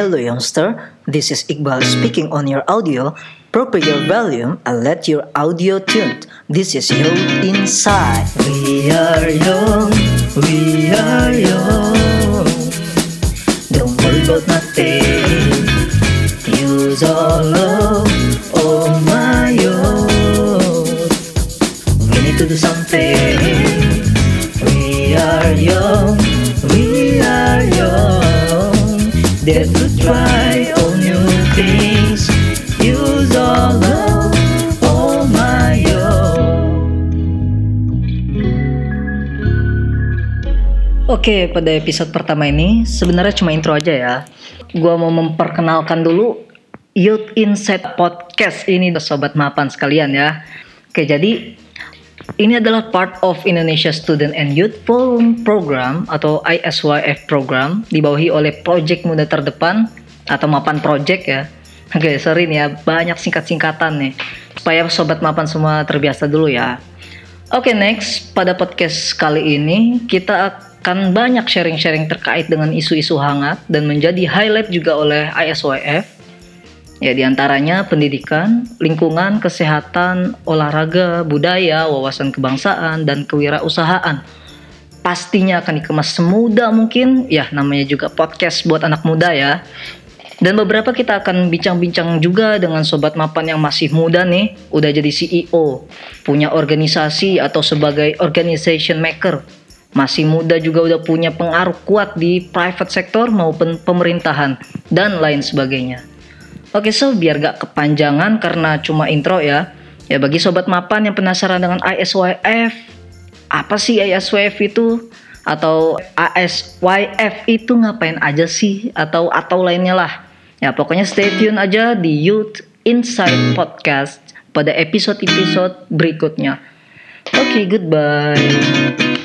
Hello youngster, this is Iqbal speaking on your audio. Proper your volume and let your audio tuned. This is Youth Inside. We are young, we are young. Don't worry about nothing. Use all love, oh my youth. We need to do something. We are young, To try all new things. Use all love, my youth. Oke, pada episode pertama ini sebenarnya cuma intro aja ya. Gua mau memperkenalkan dulu Youth Insight Podcast ini sobat mapan sekalian ya. Oke, jadi ini adalah part of Indonesia Student and Youth Forum Program atau ISYF program dibawahi oleh Project Muda Terdepan atau Mapan Project ya. Oke, sorry nih ya, banyak singkat-singkatan nih. Supaya sobat mapan semua terbiasa dulu ya. Oke, next pada podcast kali ini kita akan banyak sharing-sharing terkait dengan isu-isu hangat dan menjadi highlight juga oleh ISYF. Ya, di antaranya pendidikan, lingkungan, kesehatan, olahraga, budaya, wawasan kebangsaan, dan kewirausahaan. Pastinya akan dikemas semudah mungkin, ya namanya juga podcast buat anak muda ya. Dan beberapa kita akan bincang-bincang juga dengan sobat mapan yang masih muda nih, udah jadi CEO, punya organisasi atau sebagai organization maker. Masih muda juga udah punya pengaruh kuat di private sector maupun pemerintahan dan lain sebagainya. Oke, so biar gak kepanjangan karena cuma intro ya. Ya bagi sobat mapan yang penasaran dengan ISYF, apa sih ISYF itu? Atau ASYF itu ngapain aja sih? Atau atau lainnya lah. Ya pokoknya stay tune aja di Youth Inside Podcast pada episode-episode berikutnya. Oke, goodbye.